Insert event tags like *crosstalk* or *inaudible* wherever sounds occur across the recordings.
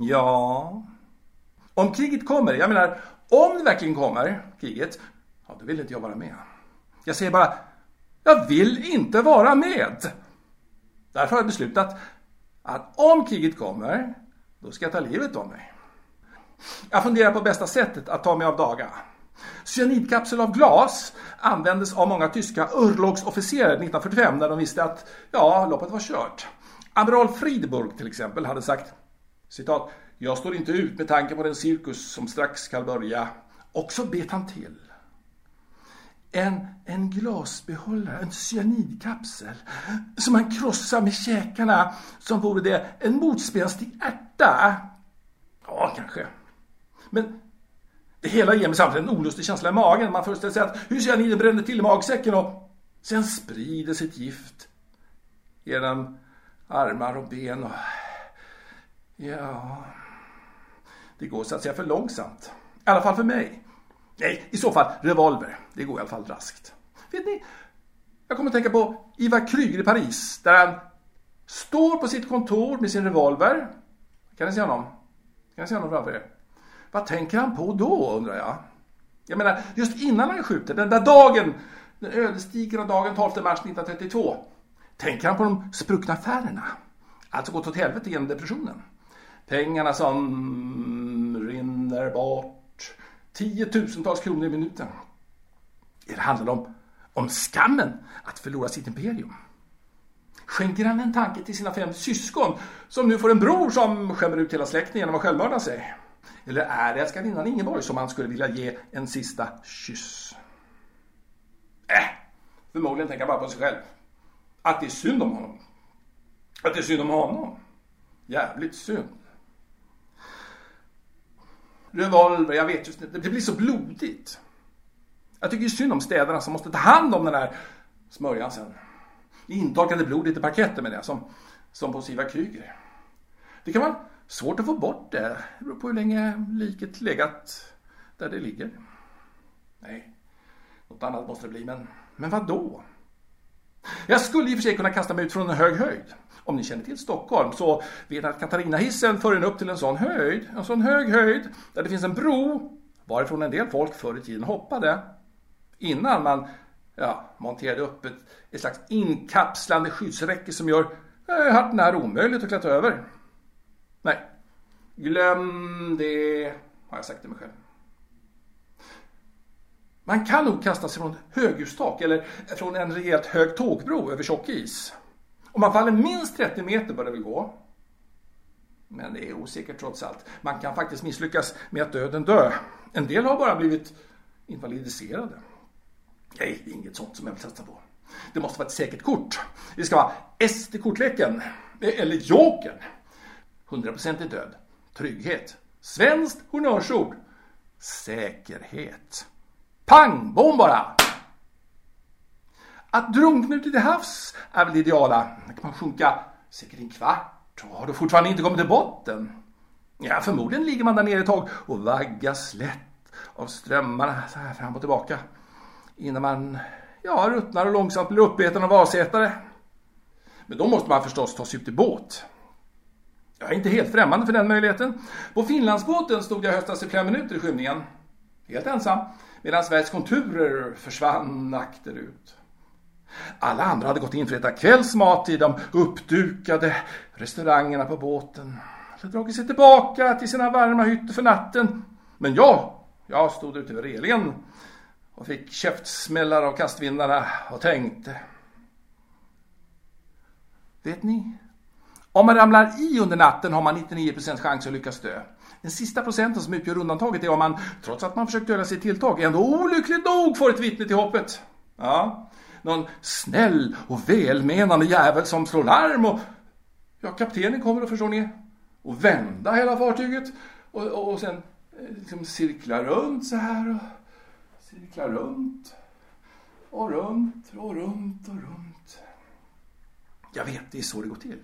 Ja, om kriget kommer, jag menar om det verkligen kommer, kriget, ja då vill inte jag vara med. Jag säger bara, jag vill inte vara med. Därför har jag beslutat att om kriget kommer, då ska jag ta livet av mig. Jag funderar på bästa sättet att ta mig av daga. Cyanidkapsel av glas användes av många tyska örlogsofficerare 1945 när de visste att ja, loppet var kört. Amiral Friedburg till exempel hade sagt citat jag står inte ut med tanke på den cirkus som strax ska börja. Och så bet han till. En, en glasbehållare, en cyanidkapsel som han krossar med käkarna som vore det en motspänstig ärta. Ja, kanske. Men det hela ger mig samtidigt en olustig känsla i magen. Man föreställer sig att hur cyaniden bränner till i magsäcken och sen sprider sitt gift genom armar och ben och... Ja... Det går så att säga för långsamt. I alla fall för mig. Nej, i så fall revolver. Det går i alla fall raskt. Vet ni? Jag kommer att tänka på Ivar Kryger i Paris. Där han står på sitt kontor med sin revolver. Kan ni se honom? Kan ni se honom framför er? Vad tänker han på då undrar jag? Jag menar, just innan han skjuter, den där dagen, den ödesdigra dagen 12 mars 1932. Tänker han på de spruckna affärerna? Alltså gått åt helvete genom depressionen. Pengarna som rinner bort. Tiotusentals kronor i minuten. Det handlar om, om skammen att förlora sitt imperium. Skänker han en tanke till sina fem syskon som nu får en bror som skämmer ut hela släkten genom att självmörda sig? Eller är det älskarinnan Ingeborg som han skulle vilja ge en sista kyss? Äh, förmodligen tänker han bara på sig själv. Att det är synd om honom. Att det är synd om honom. Jävligt synd. Revolver, jag vet just inte. Det blir så blodigt. Jag tycker synd om städerna som måste ta hand om den här smörjan sen. Intorkande blod i parketten med det, som, som på Siva Kryger. Det kan vara svårt att få bort det. Det beror på hur länge liket legat där det ligger. Nej, något annat måste det bli, men, men vad då? Jag skulle i och för sig kunna kasta mig ut från en hög höjd. Om ni känner till Stockholm så vet ni att Katarinahissen för en upp till en sån höjd, en sån hög höjd, där det finns en bro varifrån en del folk förr i tiden hoppade. Innan man ja, monterade upp ett, ett slags inkapslande skyddsräcke som gör eh, hart när omöjligt att klättra över. Nej, glöm det, har jag sagt till mig själv. Man kan nog kasta sig från höghustak eller från en rejält hög tågbro över tjock is. Om man faller minst 30 meter bör det väl gå. Men det är osäkert trots allt. Man kan faktiskt misslyckas med att döden dö. En del har bara blivit invalidiserade. Nej, det är inget sånt som jag vill satsa på. Det måste vara ett säkert kort. Det ska vara ST-kortleken. Eller Jokern. 100% död. Trygghet. Svenskt honnörsord. Säkerhet. Pang! Bom bara! Att drunkna ute till havs är väl det ideala. Där kan man sjunka säkert en kvart och har då fortfarande inte kommit till botten. Ja, förmodligen ligger man där nere ett tag och vaggas lätt av strömmarna så här fram och tillbaka. Innan man, ja, ruttnar och långsamt blir uppäten av avsättare. Men då måste man förstås ta sig ut i båt. Jag är inte helt främmande för den möjligheten. På Finlandsbåten stod jag höstas i flera minuter i skymningen. Helt ensam. Medan Sveriges konturer försvann akterut. Alla andra hade gått in för att äta kvällsmat i de uppdukade restaurangerna på båten. Eller dragit sig tillbaka till sina varma hytter för natten. Men jag, jag stod ute vid relingen och fick käftsmällar av kastvindarna och tänkte. Vet ni? Om man ramlar i under natten har man 99% chans att lyckas dö. Den sista procenten som utgör undantaget är om man, trots att man försökt göra sig tilltag, ändå olyckligt nog får ett vittne till hoppet. Ja, någon snäll och välmenande jävel som slår larm och ja, kaptenen kommer och förstår ni och vända hela fartyget och, och, och sen eh, liksom cirkla runt så här och cirkla runt och runt och runt och runt. Jag vet, det är så det går till.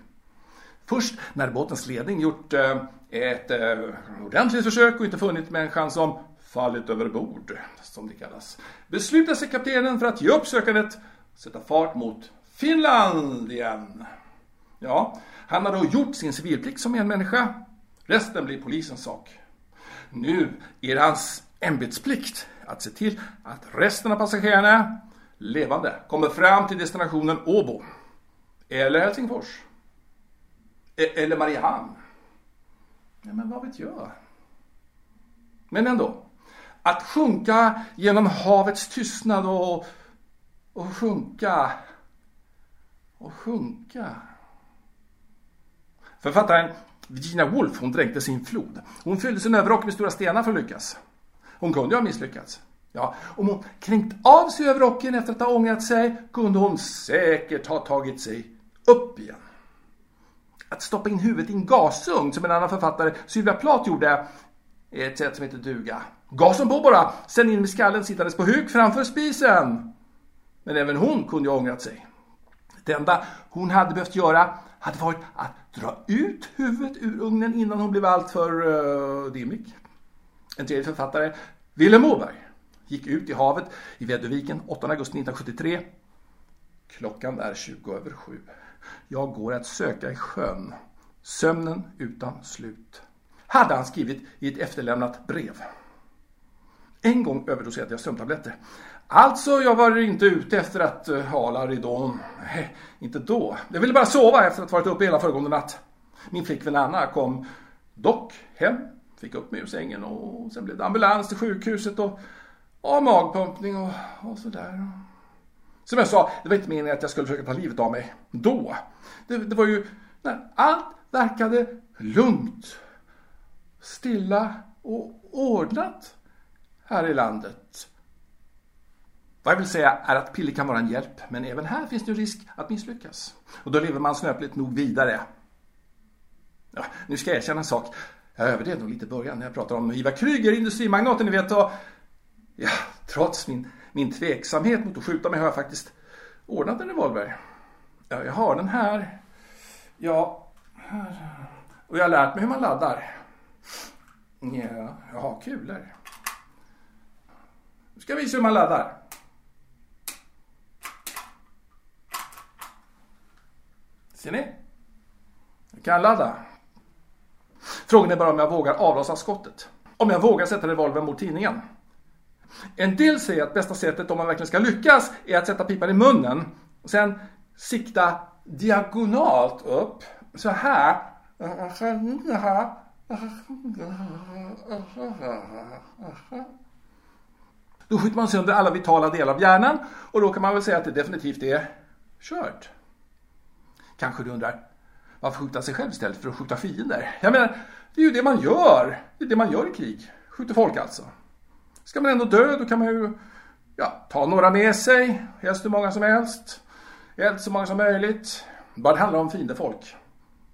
Först när båtens ledning gjort eh, ett eh, ordentligt försök och inte funnit människan som fallit över bord, som det kallas, beslutar sig kaptenen för att ge upp sökandet sätta fart mot Finland igen. Ja, han har då gjort sin civilplikt som en människa Resten blir polisens sak. Nu är det hans ämbetsplikt att se till att resten av passagerarna levande kommer fram till destinationen Åbo. Eller Helsingfors. E- eller Mariehamn. Ja, men vad vet jag? Men ändå. Att sjunka genom havets tystnad och, och sjunka och sjunka. Författaren Virginia Woolf hon dränkte sin flod. Hon fyllde sin överrock med stora stenar för att lyckas. Hon kunde ju ha misslyckats. Ja, om hon kränkt av sig överrocken efter att ha ångrat sig kunde hon säkert ha tagit sig upp igen. Att stoppa in huvudet i en gasugn som en annan författare, Sylvia Plath, gjorde är ett sätt som heter duga. Gasen på bara, sen in med skallen sittandes på huk framför spisen. Men även hon kunde ju ha ångrat sig. Det enda hon hade behövt göra hade varit att dra ut huvudet ur ugnen innan hon blev alltför uh, eh, dimmig. En tredje författare, Vilhelm Moberg, gick ut i havet i Väderviken 8 augusti 1973. Klockan är 20 över sju. Jag går att söka i sjön. Sömnen utan slut. Hade han skrivit i ett efterlämnat brev. En gång överdoserade jag sömntabletter. Alltså, jag var inte ute efter att eh, hala ridån. Nej, inte då. Jag ville bara sova efter att ha varit uppe hela föregående natt. Min flickvän Anna kom dock hem, fick upp mig ur sängen och sen blev det ambulans till sjukhuset och, och magpumpning och, och sådär. Som jag sa, det var inte meningen att jag skulle försöka ta livet av mig då. Det, det var ju när allt verkade lugnt, stilla och ordnat här i landet. Vad jag vill säga är att piller kan vara en hjälp, men även här finns det en risk att misslyckas. Och då lever man snöpligt nog vidare. Ja, nu ska jag erkänna en sak. Jag överdrev nog lite i början när jag pratade om Ivar Kryger, industrimagnaten ni vet. Och, ja, trots min, min tveksamhet mot att skjuta mig har jag faktiskt ordnat en revolver. Ja, jag har den här. Ja, här. Och jag har lärt mig hur man laddar. Ja, jag har kulor. Nu ska jag visa hur man laddar. Ser ni? Jag kan ladda. Frågan är bara om jag vågar avlossa skottet. Om jag vågar sätta revolvern mot tidningen. En del säger att bästa sättet om man verkligen ska lyckas är att sätta pipan i munnen. Och sen sikta diagonalt upp. Så här. Då skjuter man sönder alla vitala delar av hjärnan och då kan man väl säga att det definitivt är kört. Kanske du undrar, varför skjuta sig själv istället för att skjuta fiender? Jag menar, det är ju det man gör. Det är det man gör i krig. Skjuter folk alltså. Ska man ändå dö, då kan man ju ja, ta några med sig. Helst hur många som helst. Helst så många som möjligt. Bara det handlar om fiendefolk.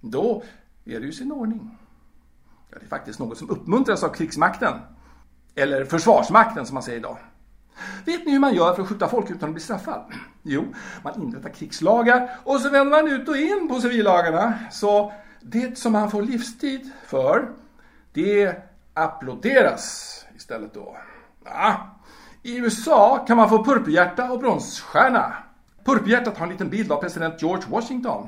Då är det ju sin ordning. Ja, det är faktiskt något som uppmuntras av krigsmakten. Eller försvarsmakten som man säger idag. Vet ni hur man gör för att skjuta folk utan att bli straffad? Jo, man inrättar krigslagar och så vänder man ut och in på civillagarna. Så det som man får livstid för, det applåderas istället då. Ja. I USA kan man få purpurhjärta och bronsstjärna. Purpurhjärtat har en liten bild av president George Washington.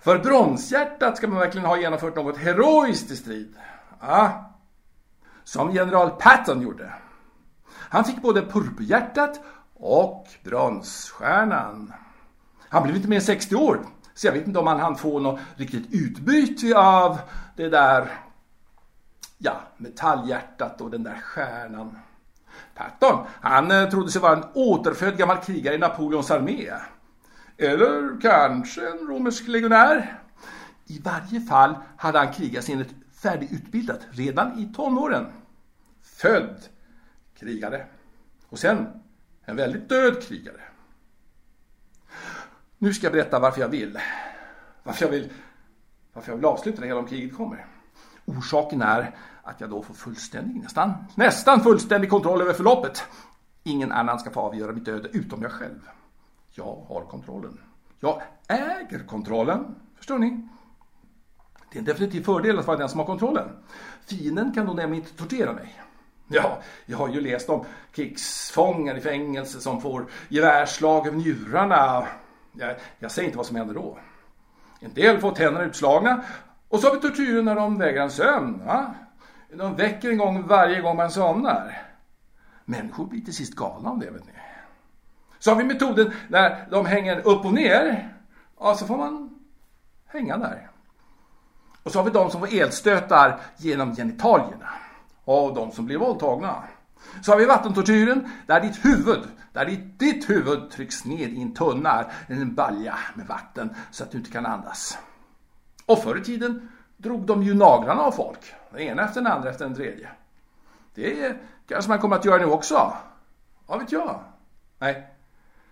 För bronshjärtat ska man verkligen ha genomfört något heroiskt i strid. Ja. Som general Patton gjorde. Han fick både purpurhjärtat och bronsstjärnan. Han blev inte mer än 60 år, så jag vet inte om han hann få något riktigt utbyte av det där, ja, metallhjärtat och den där stjärnan. Patton, han eh, trodde sig vara en återfödd gammal krigare i Napoleons armé. Eller kanske en romersk legionär. I varje fall hade han krigat enligt färdigutbildat redan i tonåren. Född krigare. Och sen en väldigt död krigare. Nu ska jag berätta varför jag vill. Varför jag vill, varför jag vill avsluta det hela om kriget kommer. Orsaken är att jag då får fullständig, nästan, nästan fullständig kontroll över förloppet. Ingen annan ska få avgöra mitt öde utom jag själv. Jag har kontrollen. Jag äger kontrollen. Förstår ni? Det är en definitiv fördel att vara den som har kontrollen. Fienden kan då nämligen inte tortera mig. Ja, jag har ju läst om krigsfångar i fängelse som får gevärsslag över njurarna. Jag, jag säger inte vad som händer då. En del får tänderna utslagna, Och så har vi tortyren när de vägrar en sömn. Va? De väcker en gång varje gång man somnar. Människor blir till sist galna av det, vet ni. Så har vi metoden när de hänger upp och ner. Ja, så får man hänga där. Och så har vi de som får elstötar genom genitalierna. Och de som blir våldtagna. Så har vi vattentortyren där ditt huvud, där ditt, ditt huvud trycks ner i en tunna, en balja med vatten så att du inte kan andas. Och förr i tiden drog de ju naglarna av folk. Den ena efter den andra efter den tredje. Det kanske man kommer att göra nu också. Vad vet jag? Nej.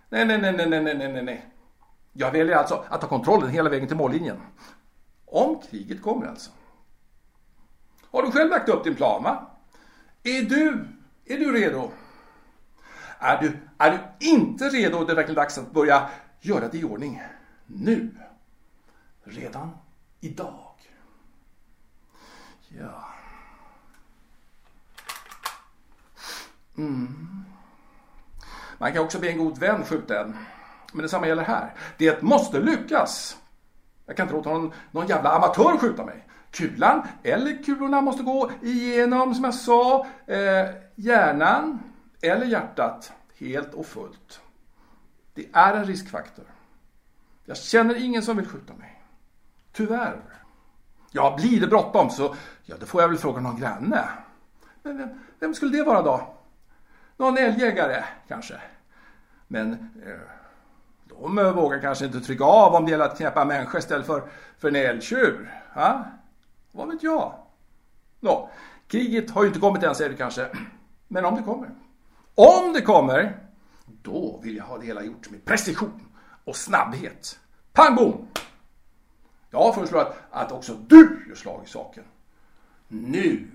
Nej, nej, nej, nej, nej, nej, nej. Jag väljer alltså att ta kontrollen hela vägen till mållinjen. Om kriget kommer alltså. Har du själv lagt upp din plan va? Är du, är du redo? Är du, är du inte redo? Det är verkligen dags att börja göra det i ordning. Nu. Redan idag. Ja. Mm. Man kan också be en god vän skjuta en. Men detsamma gäller här. Det måste lyckas. Jag kan inte låta någon, någon jävla amatör skjuta mig. Kulan eller kulorna måste gå igenom, som jag sa, eh, hjärnan eller hjärtat helt och fullt. Det är en riskfaktor. Jag känner ingen som vill skjuta mig. Tyvärr. Ja, blir det bråttom så ja, då får jag väl fråga någon granne. Men vem, vem skulle det vara då? Någon älgjägare kanske? Men eh, de vågar kanske inte trycka av om det gäller att knäppa människor istället för, för en älgtjur. Ha? Vad vet jag? Nå, kriget har ju inte kommit än säger du kanske. Men om det kommer. Om det kommer, då vill jag ha det hela gjort med precision och snabbhet. Pang bom! Jag föreslår att, att också du gör slag i saken. Nu,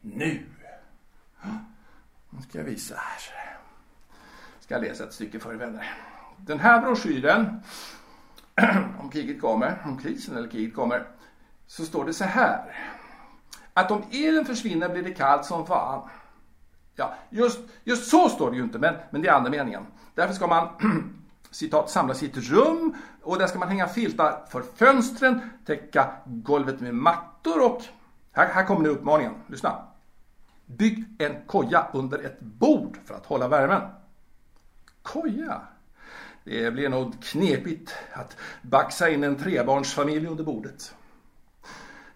nu. Nu ska jag visa här. Ska jag läsa ett stycke för er vänner. Den här broschyren, *clears throat* om kriget kommer, om krisen eller kriget kommer, så står det så här. Att om elen försvinner blir det kallt som fan. Ja, just, just så står det ju inte, men, men det är andra meningen. Därför ska man *clears throat* citat, samlas i ett rum och där ska man hänga filtar för fönstren, täcka golvet med mattor och här, här kommer nu uppmaningen. Lyssna. Bygg en koja under ett bord för att hålla värmen. Koja? Det blir nog knepigt att baxa in en trebarnsfamilj under bordet.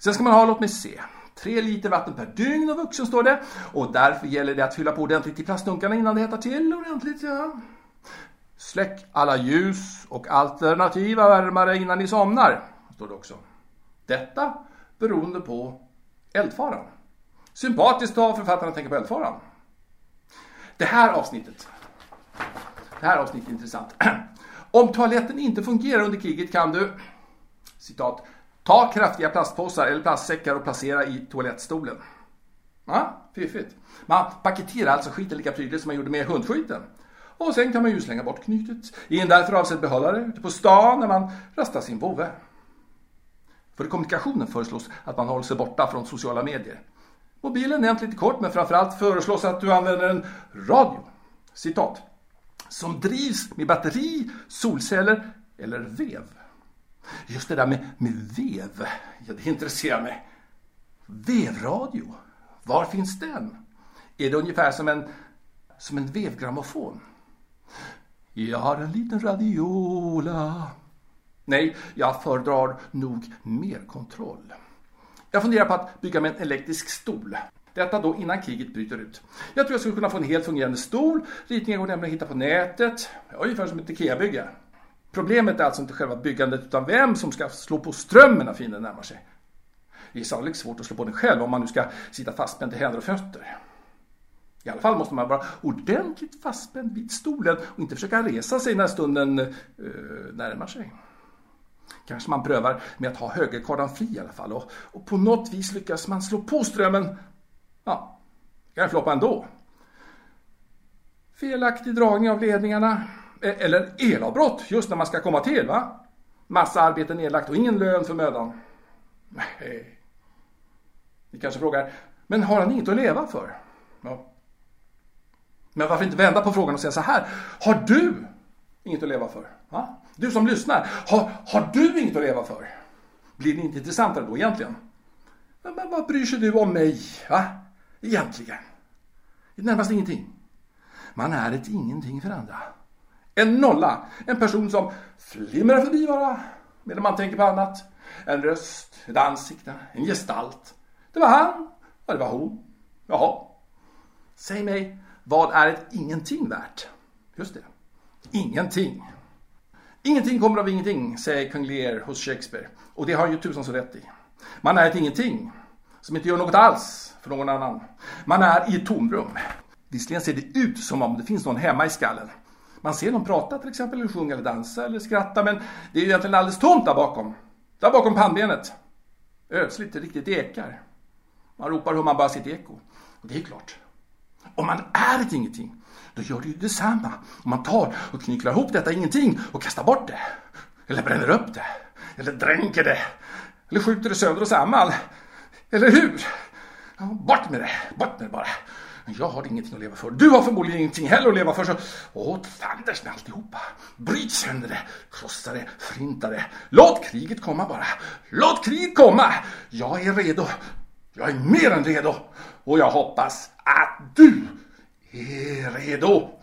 Sen ska man ha, låt mig se, tre liter vatten per dygn och vuxen står det. Och därför gäller det att fylla på ordentligt i plastdunkarna innan det hettar till ordentligt. Ja. Släck alla ljus och alternativa värmare innan ni somnar, står det också. Detta beroende på eldfaran. Sympatiskt av författarna tänka på eldfaran. Det här avsnittet, det här avsnittet är intressant. *clears throat* Om toaletten inte fungerar under kriget kan du, citat, ta kraftiga plastpåsar eller plastsäckar och placera i toalettstolen. Ja, fiffigt. Man paketerar alltså skiten lika prydligt som man gjorde med hundskiten. Och sen kan man ju slänga bort knytet i en därför avsedd behållare ute på stan när man rastar sin vovve. För kommunikationen föreslås att man håller sig borta från sociala medier. Mobilen nämnt lite kort men framförallt föreslås att du använder en radio. Citat. Som drivs med batteri, solceller eller vev. Just det där med, med vev, ja, det intresserar mig. Vevradio, var finns den? Är det ungefär som en, som en vevgrammofon? Jag har en liten radiola. Nej, jag föredrar nog mer kontroll. Jag funderar på att bygga mig en elektrisk stol. Detta då innan kriget bryter ut. Jag tror jag skulle kunna få en helt fungerande stol. Ritningar går nämligen att hitta på nätet. Ungefär som ett IKEA-bygge. Problemet är alltså inte själva byggandet utan vem som ska slå på strömmen när fienden närmar sig. Det är sannolikt svårt att slå på den själv om man nu ska sitta fastspänd till händer och fötter. I alla fall måste man vara ordentligt fastspänd vid stolen och inte försöka resa sig när stunden uh, närmar sig. Kanske man prövar med att ha högerkardan fri i alla fall och, och på något vis lyckas man slå på strömmen. Ja, det kan floppa ändå. Felaktig dragning av ledningarna Eh, eller elavbrott just när man ska komma till va? Massa arbete nedlagt och ingen lön för mödan. Nej. Ni kanske frågar, men har han inget att leva för? Ja. Men varför inte vända på frågan och säga så här. Har du inget att leva för? Va? Du som lyssnar, har, har du inget att leva för? Blir det inte intressantare då egentligen? Men vad bryr sig du om mig, va? Egentligen? I det närmaste ingenting. Man är ett ingenting för andra. En nolla, en person som flimrar förbi bara medan man tänker på annat. En röst, ett ansikte, en gestalt. Det var han, och det var hon. Jaha. Säg mig, vad är ett ingenting värt? Just det. Ingenting. Ingenting kommer av ingenting, säger kung Lear hos Shakespeare. Och det har han ju tusan så rätt i. Man är ett ingenting som inte gör något alls för någon annan. Man är i ett tomrum. Visserligen ser det ut som om det finns någon hemma i skallen. Man ser någon prata till exempel, eller sjunga eller dansa eller skratta, men det är ju egentligen alldeles tomt där bakom. Där bakom pannbenet. Ödsligt, det riktigt ekar. Man ropar hur man bara sitt eko. Och det är klart, om man är ett ingenting, då gör det ju detsamma. Om man tar och knycklar ihop detta ingenting och kastar bort det. Eller bränner upp det. Eller dränker det. Eller skjuter det sönder och samman. Eller hur? Bort med det, bort med det bara. Jag har ingenting att leva för. Du har förmodligen ingenting heller att leva för. Så åt fanders med alltihopa. Bryt sönder det, krossa det, förinta det. Låt kriget komma bara. Låt kriget komma. Jag är redo. Jag är mer än redo. Och jag hoppas att du är redo.